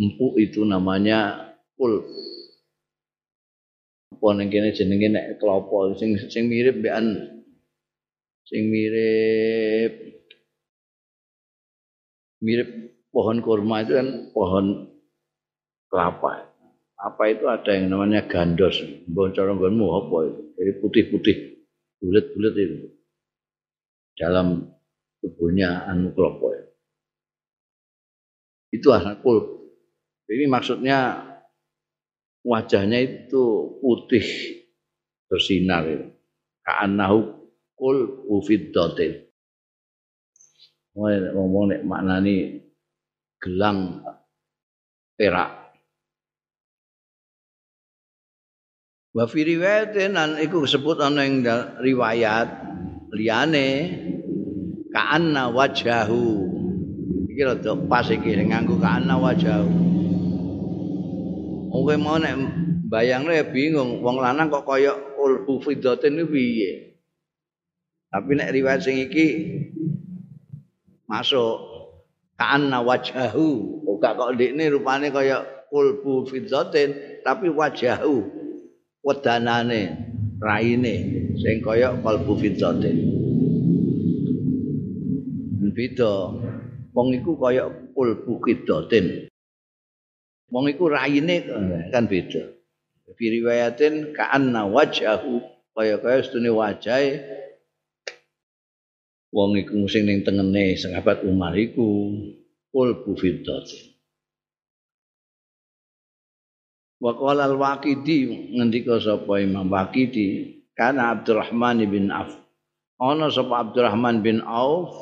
[SPEAKER 1] empuk itu namanya kul apa ning kene jenenge nek klopo sing sing mirip mbekan sing mirip mirip pohon kurma itu kan pohon kelapa. Apa itu ada yang namanya gandos. Bocorong gonmu apa itu? Jadi putih-putih, bulat-bulat itu. Dalam tubuhnya anu kelapa. Itu anak kul. Ini maksudnya wajahnya itu putih bersinar itu. Ka'annahu kul ufiddotin. Ngomong nek maknani gelang perak. Wa fi riwayatin an iku disebut ana ing riwayat liyane ka'anna wajahu. Iki rada pas iki nganggo ka'anna wajahu. Oke mau nek Bayangne ya bingung, wong lanang kok kaya ulbu fidatin iki piye? Tapi nek riwayat sing iki masuk kana wajahu, kok kok ndekne rupane kaya ulbu fidatin tapi wajahu wedanane raine sing kaya kalbu fidatin. Beda. Wong iku kaya ulbu fidatin. Wong iku raine kan beda. fi riwayatin ka'anna wajhahu kaya-kaya setune wajahe wong iku sing ning tengene sahabat Umar iku qulbu fiddatin. Wa qala al-waqidi ngendika sapa Imam Waqidi kana Abdurrahman bin Auf. Ana sapa Abdurrahman bin Auf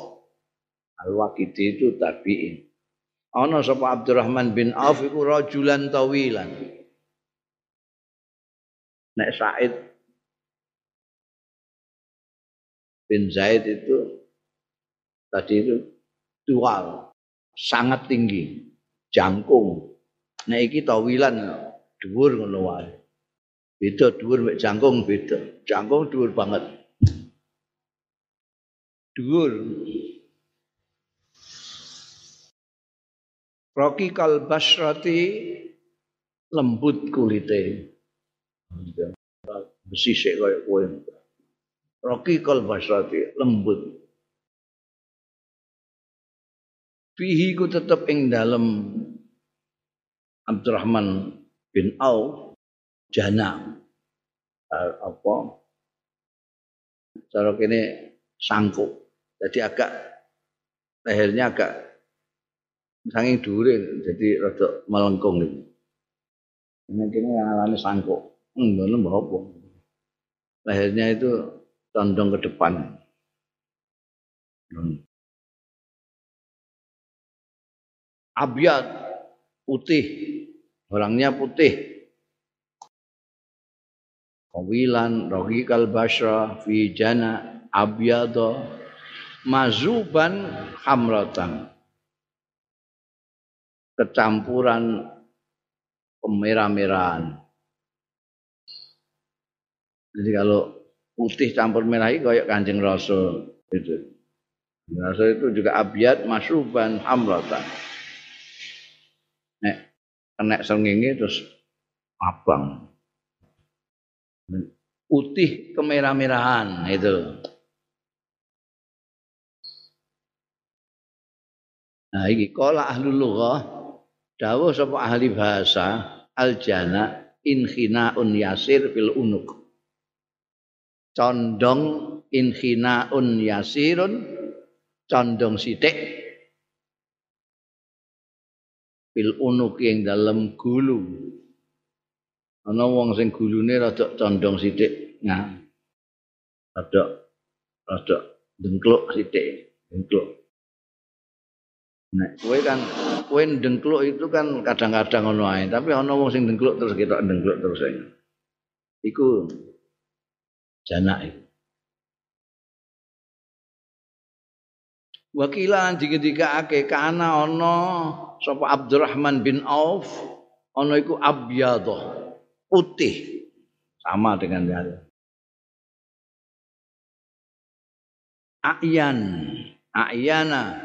[SPEAKER 1] al-Waqidi itu tabi'in ana sapa Abdurrahman bin Auf iku rajulan tawilan. Nek Said bin Zaid itu tadi itu dual sangat tinggi jangkung. Nek iki tawilan dhuwur ngono wae. Beda dhuwur mek jangkung beda. Jangkung dhuwur banget. Dhuwur. Rocky kalbasrati lembut kulite. Besi sik kaya kowe. Rocky kal basrati lembut fihi ku tetep ing dalem Abdurrahman bin Auf jana apa cara kene sangkuk jadi agak lehernya agak saking dhuwure jadi rada melengkung gitu. Ini kene alami. Enggak mbah apa. Lehernya itu condong ke depan. Hmm. Abyad putih, orangnya putih. Kawilan rohikal basra fi jana abyado mazuban hamratan. Kecampuran pemerah-merahan. Jadi kalau putih campur merah itu kayak kancing rasul itu. Rasul itu juga abiat masuban amratan. Kena sengingi terus abang. Putih kemerah-merahan itu. Nah iki kala ahlul lughah dawuh sapa ahli bahasa aljana inkhinaun yasir fil unuk condong inkhinaun yasirun condong sithik bil unuk yang dalam gulu ana wong sing gulune rada condong sithik nah rada rada dengkluk sithik dengkluk Nek kowe kan kowe dengkluk itu kan kadang-kadang ngono ae, tapi ana wong sing dengkluk terus kita dengkluk terus ae. Iku jana itu. Wakilan dikendikake kana ana sapa Abdurrahman bin Auf ana iku abyadha putih sama dengan dia. Ayan, ayana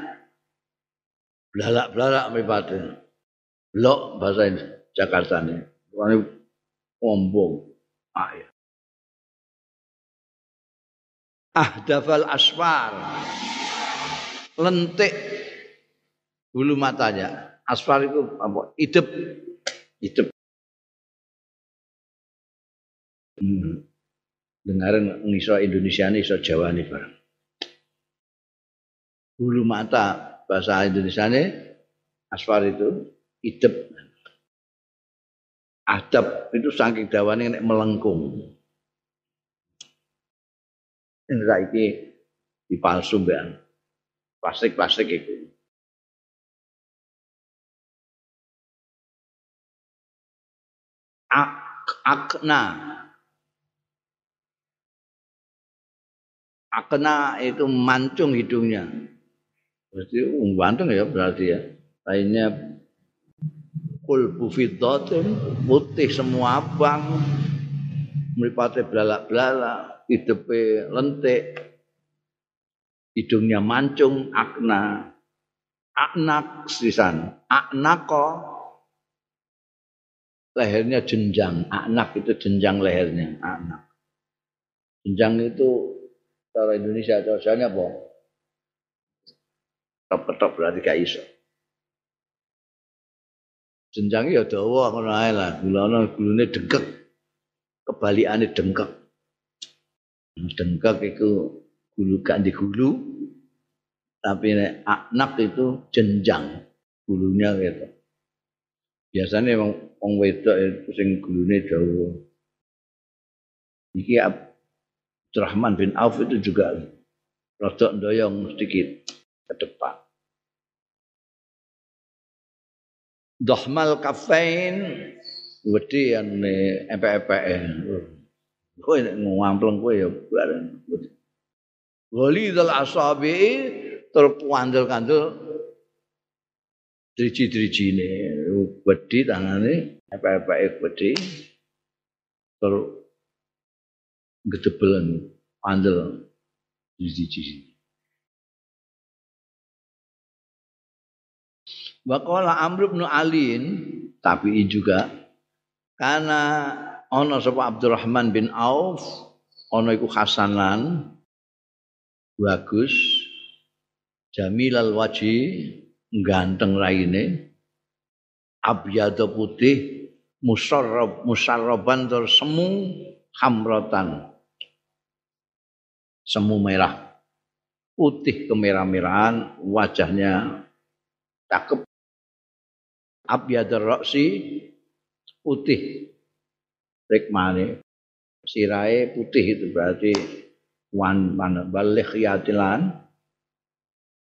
[SPEAKER 1] blalak-blalak mripate. Blok bahasa Jakarta ini. Ini ombong. Ayan. ahdafal asfar lentik bulu matanya. Asfar itu apa? Idep. Idep. Hmm. dengarin ngiso Indonesia ini iso Jawa nih barang bulu mata bahasa Indonesia ini asfar itu idep. Adab itu saking dawane nek melengkung. Ini saiki dipalsu mbak. Plastik-plastik itu. Ak akna. Akna itu mancung hidungnya. Berarti um, ya berarti ya. Lainnya kulbu fiddatin putih semua abang mripate belalak-belalak hidupe lentik hidungnya mancung akna aknak sisan aknako lehernya jenjang. Anak itu jenjang lehernya anak jenjang itu cara Indonesia caranya apa? Top-top berarti gak iso. Jenjang ya dawa ngono ae lah. Gulane gulune dengkek. Kebalikane dengkek. Dengkek itu gulu gak di gulu tapi anak itu jenjang gulunya gitu biasanya emang wong wedok itu sing gulune dawa iki Abdurrahman bin Auf itu juga rodok ndoyong sedikit ke depan Dohmal kafain wedi ane epe-epe. Kowe ngampleng kowe ya bareng. Wali dal asabi terpuandel-kandel driji-drijine wedi tangane epe-epe wedi. Ter gedebelen andel driji-driji. Waqala Amr bin Aliin tapi juga karena ana sapa Abdurrahman bin Auf ana iku hasanan bagus. Jamilal waji ganteng raine. Abyada putih musarrab musarraban tur semu hamratan semu merah. Putih kemerah-merahan wajahnya cakep. Abyadar roksi putih. Rikmane sirai putih itu berarti wan mana balik yatilan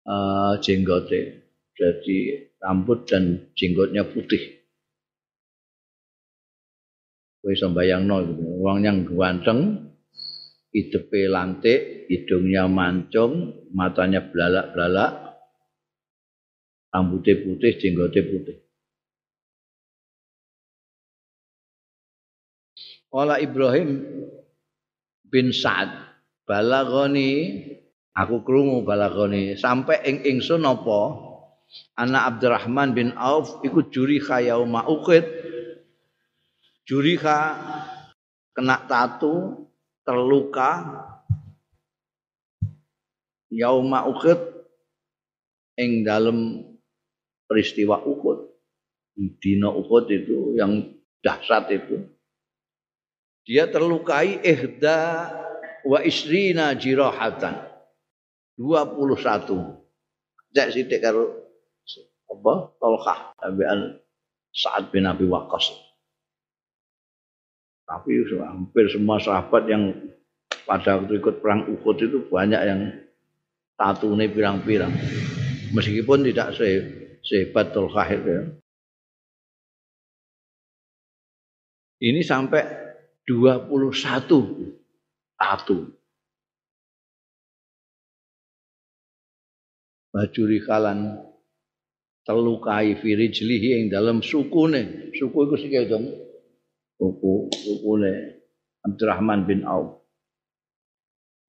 [SPEAKER 1] uh, jenggote. Jadi rambut dan jenggotnya putih. Kowe sembayang no gitu. Wong yang ganteng hidupe lantik hidungnya mancung matanya belalak-belalak rambutnya putih jenggotnya putih. Kala Ibrahim bin Sa'ad balagoni aku krungu balagoni. Sampai ing ingsun apa? Anak Abdurrahman bin Auf iku juriha yauma ukid juriha kena tatu terluka. Yauma ukid ing dalam peristiwa Uhud dina Uhud itu yang dahsyat itu. Dia terlukai ihda wa isrina jirahatan. 21 cek sithik karo apa? Talhah ambekan Sa'ad bin Abi Waqqas. Tapi hampir semua sahabat yang pada waktu ikut perang Uhud itu banyak yang tatu ini pirang-pirang. Meskipun tidak se sehebat Talhah itu ya. ini sampai 21 tatu. Baju rikalan terlukai firijlihi yang dalam sukune. Suku itu sih dong. Suku, sukune Abdurrahman bin Auf.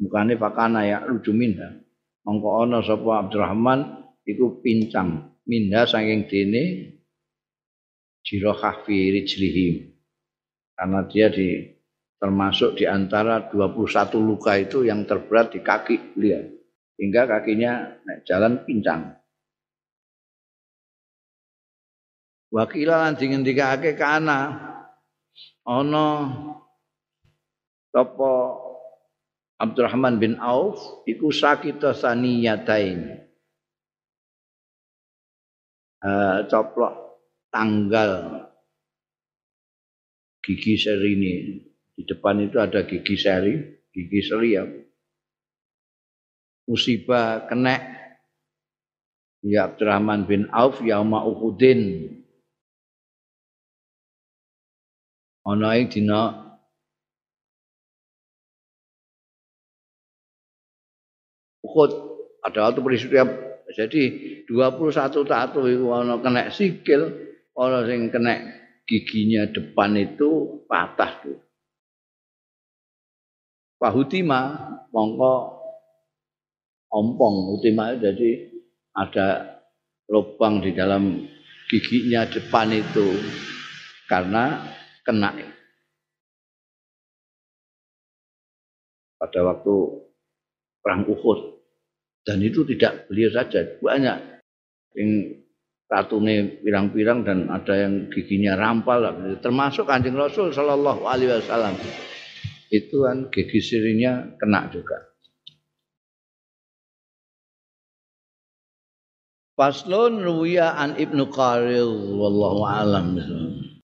[SPEAKER 1] Mukane fakana ya lucu minha. Mongko ana sapa Abdurrahman iku pincang minha saking dene jirahah fi karena dia di termasuk di antara 21 luka itu yang terberat di kaki beliau hingga kakinya naik jalan pincang. Wakila lan dingendikake kana ana sapa Abdurrahman bin Auf iku sakita saniyatain. Uh, coplok tanggal gigi seri ini. Di depan itu ada gigi seri, gigi seri ya. Musibah kena ya Abdurrahman bin Auf yauma Uhudin. Ana ing dina Uhud ada waktu peristiwa jadi 21 tato itu ana kena sikil orang sing kena giginya depan itu patah tuh. Pahutima mongko ompong. Utima jadi ada lubang di dalam giginya depan itu karena kena. Pada waktu perang Uhud. Dan itu tidak beliau saja banyak yang ratune pirang-pirang dan ada yang giginya rampal. Termasuk kanjeng Rasul Shallallahu Alaihi Wasallam itu kan gigi sirinya kena juga. Faslun ruwiya an Ibnu Qaril wallahu alam.